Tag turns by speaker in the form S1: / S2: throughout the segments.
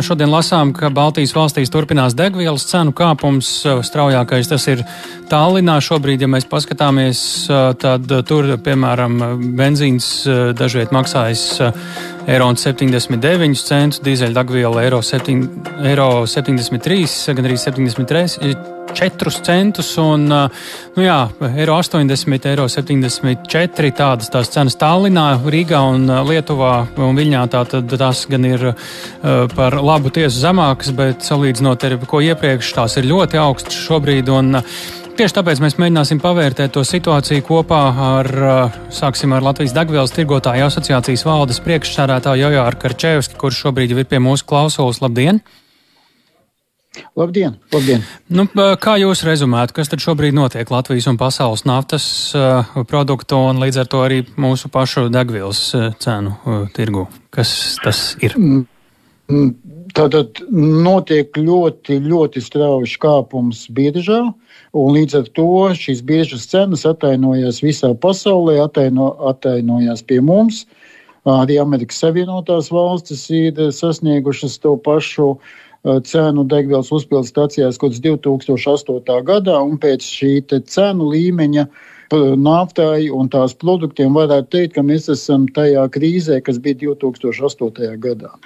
S1: Šodien lasām, ka Baltijas valstīs turpinās degvielas cenu kāpums. Straujākais tas ir Tallinā. Šobrīd, ja mēs paskatāmies, tad tur, piemēram, benzīns dažviet maksājas eiro 79 centus, dīzeļdegviela eiro, 7, eiro 73, gan arī 73. 4 centus un nu jā, eiro 80, eiro 74. Tādas tās cenas Tallinā, Rīgā un Lietuvā un Viļņā. Tātad tās gan ir par labu tiesu zemākas, bet salīdzinot ar ko iepriekš, tās ir ļoti augstas šobrīd. Un, Tieši tāpēc mēs mēģināsim pavērtēt to situāciju kopā ar, sāksim ar Latvijas degvielas tirgotāju asociācijas valdes priekšsādātāju Jojāru Karčevski, kurš šobrīd ir pie mūsu klausulas. Labdien!
S2: Labdien! Labdien.
S1: Nu, kā jūs rezumētu, kas tad šobrīd notiek Latvijas un pasaules naftas uh, produktu un līdz ar to arī mūsu pašu degvielas uh, cenu uh, tirgu? Kas tas ir? Mm,
S2: mm, tātad notiek ļoti, ļoti strauji kāpums biržā, un līdz ar to šīs biržas cenas atainojas visā pasaulē, ataino, atainojas pie mums. Arī Amerikas Savienotās valstis ir sasniegušas to pašu Uh, cenu degvielas uzpildes stacijās kopš 2008. gadā, un pēc šī cenu līmeņa naftai un tās produktiem varētu teikt, ka mēs esam tajā krīzē, kas bija 2008. gadā.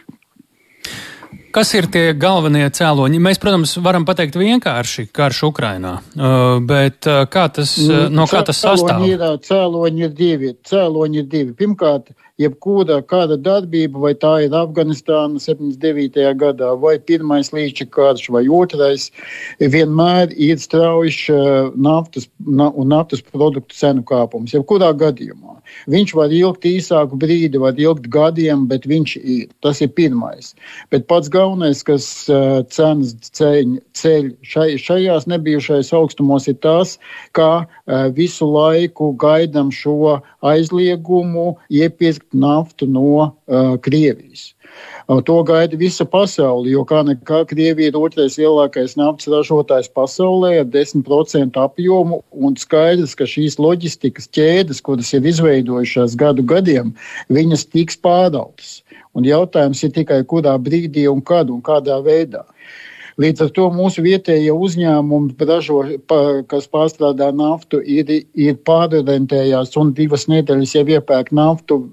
S1: Kas ir tie galvenie cēloņi? Mēs, protams, varam pateikt vienkārši karš Ukrainā, uh, bet uh, kā tas, no kā tas sastāv?
S2: Cēloņi ir, cēloņi ir divi. Cēloņi ir divi. Pirmkārt, jebkura kāda darbība, vai tā ir Afganistāna 79. gadā, vai pirmais līča karš, vai otrais, vienmēr ir strauji uh, naftas na, un naftas produktu cenu kāpums. Jebkurā gadījumā. Viņš var ilgt īsāku brīdi, var ilgt gadiem, bet viņš ir. Tas ir pirmais. Bet pats galvenais, kas uh, cenas ceļ, ceļ šai, šajās nebijušais augstumos, ir tas, ka visu laiku gaidām šo aizliegumu iepirkt naftu no Krievijas. To gaida visa pasaule, jo kā nekā Krievija ir otrais lielākais naftas ražotājs pasaulē ar 10% apjomu, un skaidrs, ka šīs loģistikas ķēdes, kuras ir izveidojušās gadu gadiem, viņas tiks pārautas. Un jautājums ir tikai, kurā brīdī un kad un kādā veidā. Līdz ar to mūsu vietējie uzņēmumi, ražo, kas pārstrādā naftu, ir, ir pārorientējās un divas nedēļas jau iepērk naftu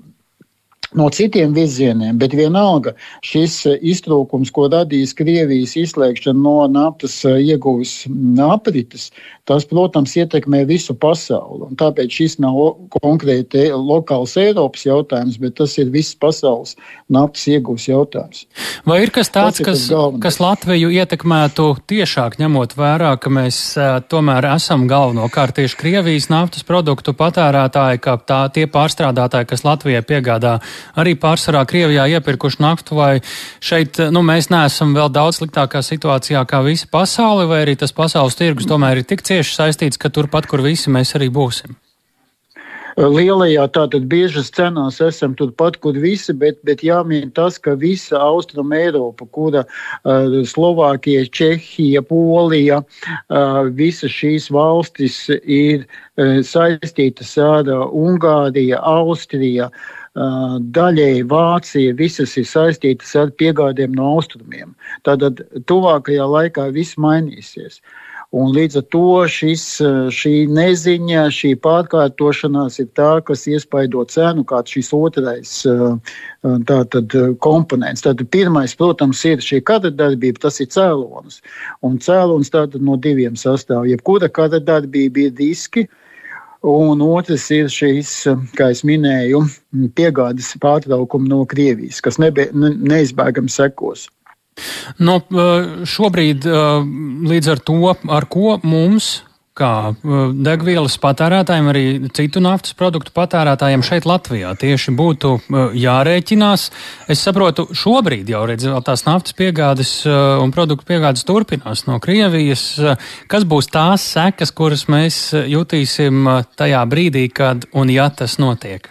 S2: no citiem virzieniem, bet vienalga šis eh, iztrūkums, ko radīs Krievijas izslēgšana no naftas eh, ieguves aprites, tas, protams, ietekmē visu pasauli. Un tāpēc šis nav konkrēti lokāls Eiropas jautājums, bet tas ir visas pasaules naftas ieguves jautājums.
S1: Vai ir kas tāds, ir kas, kas Latviju ietekmētu tiešāk, ņemot vērā, ka mēs uh, tomēr esam galvenokārt tieši Krievijas naftas produktu patērētāji, kā tā, tie pārstrādātāji, kas Latvijai piegādā arī pārsvarā Krievijā iepirkuši naftu, vai šeit nu, mēs neesam vēl daudz sliktākā situācijā kā visa pasaule, vai arī tas pasaules tirgus tomēr ir tik cieši saistīts, ka turpat, kur visi mēs arī būsim?
S2: Lielajā tātad biežas cenās esam turpat, kur visi, bet, bet jāmin tas, ka visa Austrum Eiropa, kura uh, Slovākija, Čehija, Polija, uh, visas šīs valstis ir uh, saistītas ar uh, Ungāriju, Austriju. Daļēji Vācija, visas ir saistītas ar piegādēm no austrumiem. Tātad tuvākajā laikā viss mainīsies. Un līdz ar to šis, šī neziņa, šī pārkārtošanās ir tā, kas iespaido cenu, kāds šis otrais tātad, komponents. Tātad pirmais, protams, ir šī kara darbība, tas ir cēlonis. Un cēlonis tātad no diviem sastāv. Jebkura kara darbība ir riski, uh, Un otrs ir šīs, kā jau minēju, piegādes pārtraukumi no Krievijas, kas nebe, neizbēgami sekos.
S1: No, nu, šobrīd līdz ar to, ar ko mums kā uh, degvielas patērētājiem, arī citu naftas produktu patērētājiem šeit Latvijā tieši būtu uh, jārēķinās. Es saprotu, šobrīd jau redz, tās naftas piegādes uh, un produktu piegādes turpinās no Krievijas. Kas būs tās sekas, kuras mēs jutīsim tajā brīdī, kad un ja tas notiek?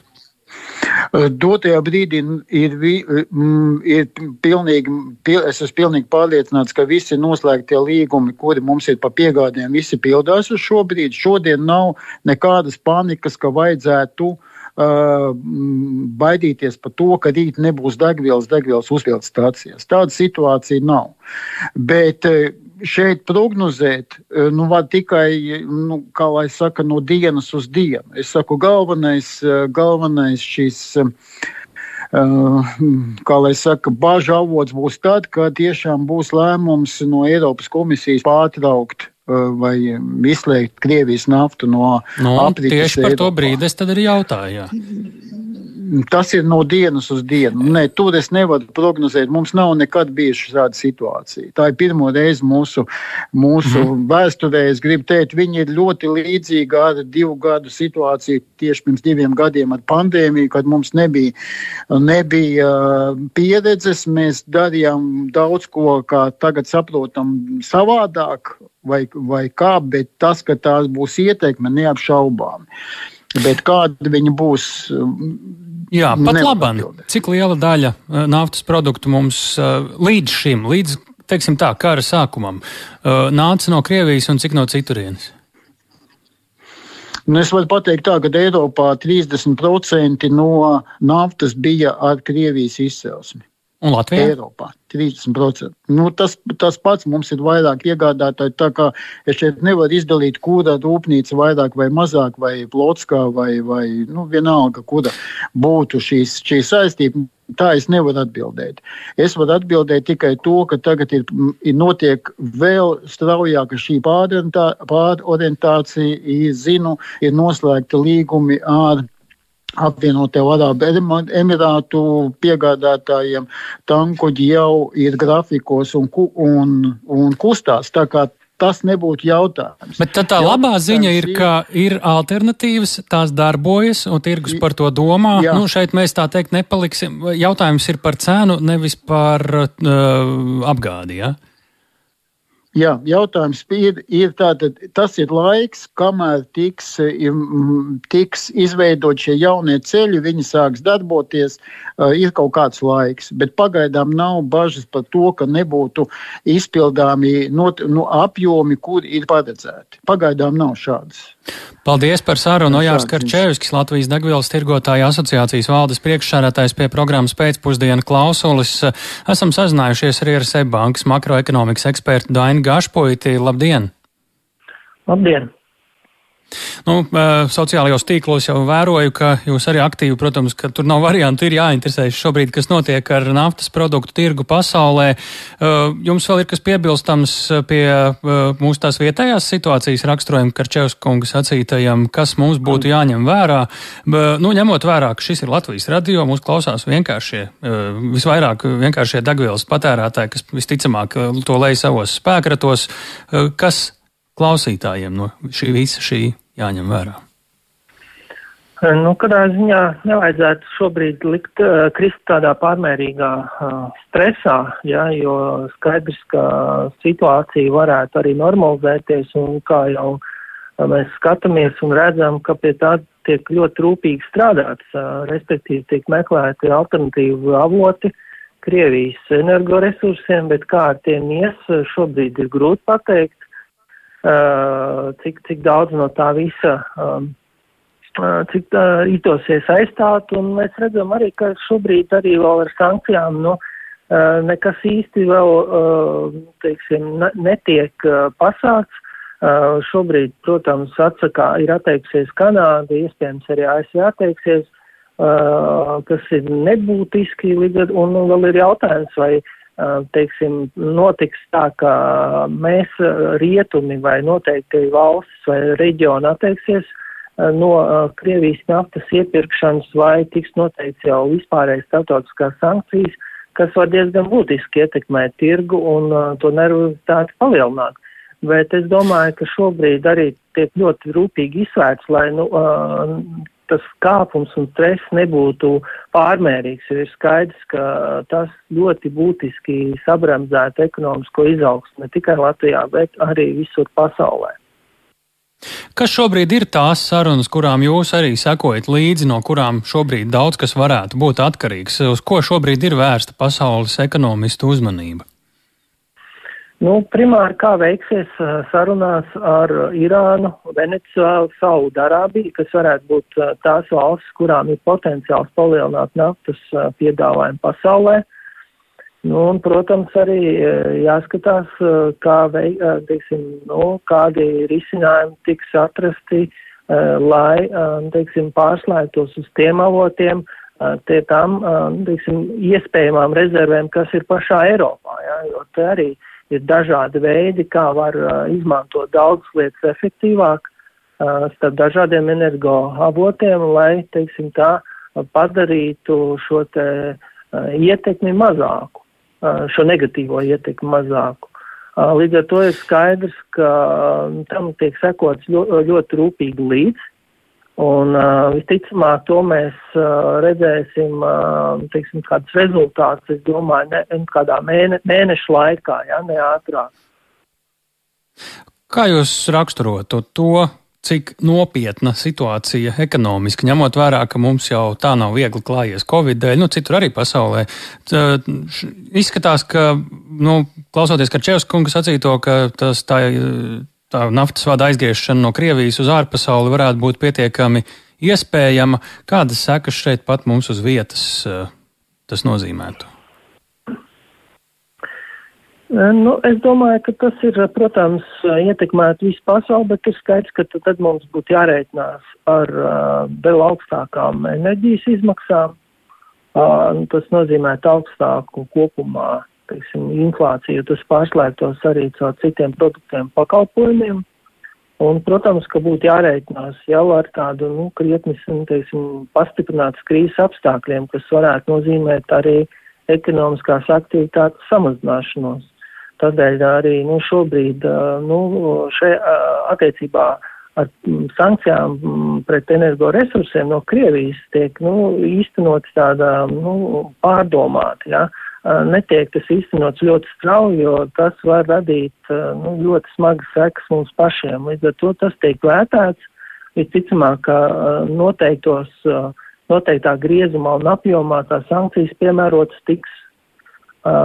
S2: Eh, dotajā brīdī ir, mm, ir pilnīgi, pil, es esmu pilnīgi pārliecināts, ka visi noslēgtie līgumi, kuri mums ir pa piegādēm, visi pildās uz šo brīdi. Šodien nav nekādas panikas, ka vajadzētu uh, baidīties par to, ka rīt nebūs degvielas, degvielas uzpildes stācijas. Tāda situācija nav. Bet šeit prognozēt, nu, var tikai, nu, kā lai saka, no dienas uz dienu. Es saku, galvenais, galvenais šis. Uh, kā lai saka, bažu avots būs tad, kad tiešām būs lēmums no Eiropas komisijas pārtraukt vai izslēgt Krievijas naftu no
S1: nu, aprīļa. Tieši par to brīdi es tad arī jautāju. Jā.
S2: Tas ir no dienas uz dienu. Nē, tur es nevaru prognozēt. Mums nav nekad bijusi šāda situācija. Tā ir pirmo reizi mūsu, mūsu mm. vēsturē. Es gribu teikt, viņi ir ļoti līdzīgi ar divu gadu situāciju tieši pirms diviem gadiem ar pandēmiju, kad mums nebija, nebija pieredzes. Mēs darījām daudz ko, kā tagad saprotam, savādāk vai, vai kā, bet tas, ka tās būs ieteikme, neapšaubām. Bet kāda viņa būs?
S1: Jā, pat labi. Cik liela daļa uh, naftas produktu mums uh, līdz šim, līdz teiksim tā, kara sākumam, uh, nāca no Krievijas un cik no citurienes?
S2: Nu, es varu pateikt, tā, ka Eiropā 30% no naftas bija ar Krievijas izcelsmi.
S1: Un Latvijā?
S2: Eiropā 30%. Nu, tas, tas pats mums ir vairāk iegādātāji. Tā kā es šeit nevaru izdalīt, kura rūpnīca vairāk vai mazāk, vai plotskā, vai, vai nu, vienalga, kura būtu šīs, šī saistība. Tā es nevaru atbildēt. Es varu atbildēt tikai to, ka tagad ir, ir notiek vēl straujāka šī pārorientācija. Zinu, ir noslēgta līgumi ar apvienotie Arābu Emirātu piegādātājiem tankuģi jau ir grafikos un, un, un kustās. Tā kā tas nebūtu jautājums.
S1: Bet tā labā ziņa ir, ka ir alternatīvas, tās darbojas, un tirgus par to domā. Jā. Nu, šeit mēs tā teikt nepaliksim. Jautājums ir par cenu, nevis par uh, apgādi. Ja?
S2: Jā, jautājums ir, ir tātad, tas ir laiks, kamēr tiks, tiks izveidot šie jaunie ceļi, viņi sāks darboties, ir kaut kāds laiks. Bet pagaidām nav bažas par to, ka nebūtu izpildāmi not, nu, apjomi, kur ir paredzēti. Pagaidām nav šādas.
S1: Paldies par sarunu. Ojārs Karčēviskis, Latvijas degvielas tirgotāja asociācijas valdes priekšsādātājs pie programmas pēcpusdienu klausulis. Esam sazinājušies arī ar Seibankas makroekonomikas ekspertu Dainu Gašpuiti. Labdien!
S3: Labdien!
S1: Nu, sociālajos tīklos jau vēroju, ka jūs arī aktīvi, protams, ka tur nav variantu, ir jāinteresējas šobrīd, kas notiek ar naftas produktu tirgu pasaulē. Jums vēl ir kas piebilstams pie mūsu tās vietējās situācijas raksturojuma Karčevs kunga sacītajam, kas mums būtu jāņem vērā. Nu, ņemot vērā, ka šis ir Latvijas radio, mūs klausās vienkāršie, visvairāk vienkāršie degvielas patērētāji, kas visticamāk to lej savos spēkratos, kas klausītājiem no šī visa šī jāņem vērā?
S3: Nu, kādā ziņā nevajadzētu šobrīd likt, uh, krist tādā pārmērīgā uh, stresā, ja, jo skaidrs, ka situācija varētu arī normalizēties un kā jau uh, mēs skatāmies un redzam, ka pie tā tiek ļoti rūpīgi strādāts, uh, respektīvi tiek meklēti alternatīvi avoti Krievijas energoresursiem, bet kā ar tiem ies, šobrīd ir grūti pateikt. Uh, cik, cik daudz no tā visa, um, uh, cik tā itosies aizstāt, un mēs redzam arī, ka šobrīd arī vēl ar sankcijām, nu, nekas īsti vēl, teiksim, netiek pasākts. Šobrīd, protams, atsakā ir atteiksies Kanāda, iespējams arī ASV atteiksies, kas ir nebūtiski, un vēl ir jautājums, vai teiksim, notiks tā, ka mēs rietumi vai noteikti valsts vai reģioni atteiksies no Krievijas naftas iepirkšanas vai tiks noteikts jau vispārējais starptautiskās sankcijas, kas var diezgan būtiski ietekmēt tirgu un to nervozitāti palielināt. Bet es domāju, ka šobrīd arī tiek ļoti rūpīgi izsvērts, lai nu, tas kāpums un stress nebūtu pārmērīgs, jo ir skaidrs, ka tas ļoti būtiski sabramzētu ekonomisko izaugsmu ne tikai Latvijā, bet arī visur pasaulē.
S1: Kas šobrīd ir tās sarunas, kurām jūs arī sekojat līdzi, no kurām šobrīd daudz kas varētu būt atkarīgs? Uz ko šobrīd ir vērsta pasaules ekonomistu uzmanība?
S3: Nu, primāri, kā veiksies sarunās ar Irānu, Venecuēlu, Saudarābiju, kas varētu būt tās valstis, kurām ir potenciāls palielināt naftas piedāvājumu pasaulē. Nu, un, protams, arī jāskatās, kā vei, teiksim, nu, kādi risinājumi tiks atrasti, lai, teiksim, pārslēgtos uz tiem avotiem, tie tam, teiksim, iespējamām rezervēm, kas ir pašā Eiropā, jā, jo te arī uh, ir dažādi veidi, kā var izmantot daudzas lietas efektīvāk starp dažādiem energoavotiem, lai, teiksim tā, padarītu šo te ietekmi mazāku, šo negatīvo ietekmi mazāku. Līdz ar to ir skaidrs, ka tam tiek sekots ļoti rūpīgi līdzi. Un uh, visticamāk, to mēs uh, redzēsim, uh, teiksim, kādus rezultātus, es domāju, ne, kādā mēne, mēneša laikā, ja ne ātrāk.
S1: Kā jūs raksturotu to, cik nopietna situācija ekonomiski, ņemot vērā, ka mums jau tā nav viegli klājies Covid dēļ, nu, citur arī pasaulē. Tā, izskatās, ka, nu, klausoties Karčevs kungas sacīto, ka tas tā tā naftas vada aizgriešana no Krievijas uz ārpasauli varētu būt pietiekami iespējama. Kādas sekas šeit pat mums uz vietas eh, tas nozīmētu?
S3: Eh, nu, es domāju, ka tas ir, protams, ietekmēt visu pasauli, bet ir skaidrs, ka tad mums būtu jārēķinās ar vēl augstākām enerģijas izmaksām. Uh, tas nozīmē augstāku kopumā teiksim, inflāciju, tas pārslēgtos arī caur citiem produktiem pakalpojumiem. Un, protams, ka būtu jārēķinās jau ar tādu, nu, krietni, teiksim, pastiprinātas krīzes apstākļiem, kas varētu nozīmēt arī ekonomiskās aktivitātes samazināšanos. Tādēļ arī, nu, šobrīd, nu, šajā attiecībā ar sankcijām pret energoresursiem no Krievijas tiek, nu, īstenot tāda, nu, pārdomāta, ja netiek tas īstenots ļoti strauji, jo tas var radīt nu, ļoti smagas sekas mums pašiem. Līdz ar to tas tiek vērtēts. Visticamāk, ka noteiktos, noteiktā griezumā un apjomā tās sankcijas piemērotas tiks.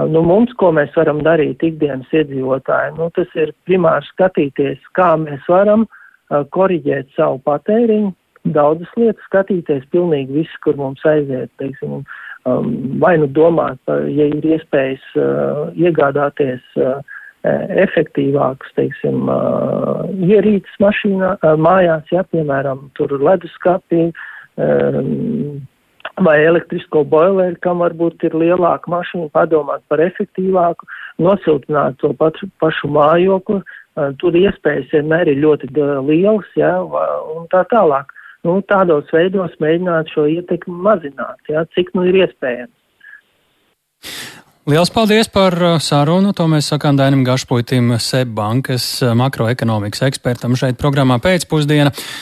S3: Nu, mums, ko mēs varam darīt ikdienas iedzīvotāji, nu, tas ir primāri skatīties, kā mēs varam koriģēt savu patēriņu, daudzas lietas skatīties, pilnīgi viss, kur mums aiziet, teiksim, vai nu domāt, ja ir iespējas uh, iegādāties uh, efektīvākus, teiksim, uh, ierīces mašīnā, mājās, ja, piemēram, tur leduskapī, um, vai elektrisko boileri, kam varbūt ir lielāka mašīna, padomāt par efektīvāku, nosiltināt to pašu, pašu mājokli, tur iespējas vienmēr ir ļoti lielas, ja, un tā tālāk nu, tādos veidos mēģināt šo ietekmi mazināt, ja, cik nu ir iespējams.
S1: Liels paldies par uh, sarunu. To mēs sakām Dainam Gašpuitim, SEB bankas uh, makroekonomikas ekspertam šeit programmā pēcpusdiena.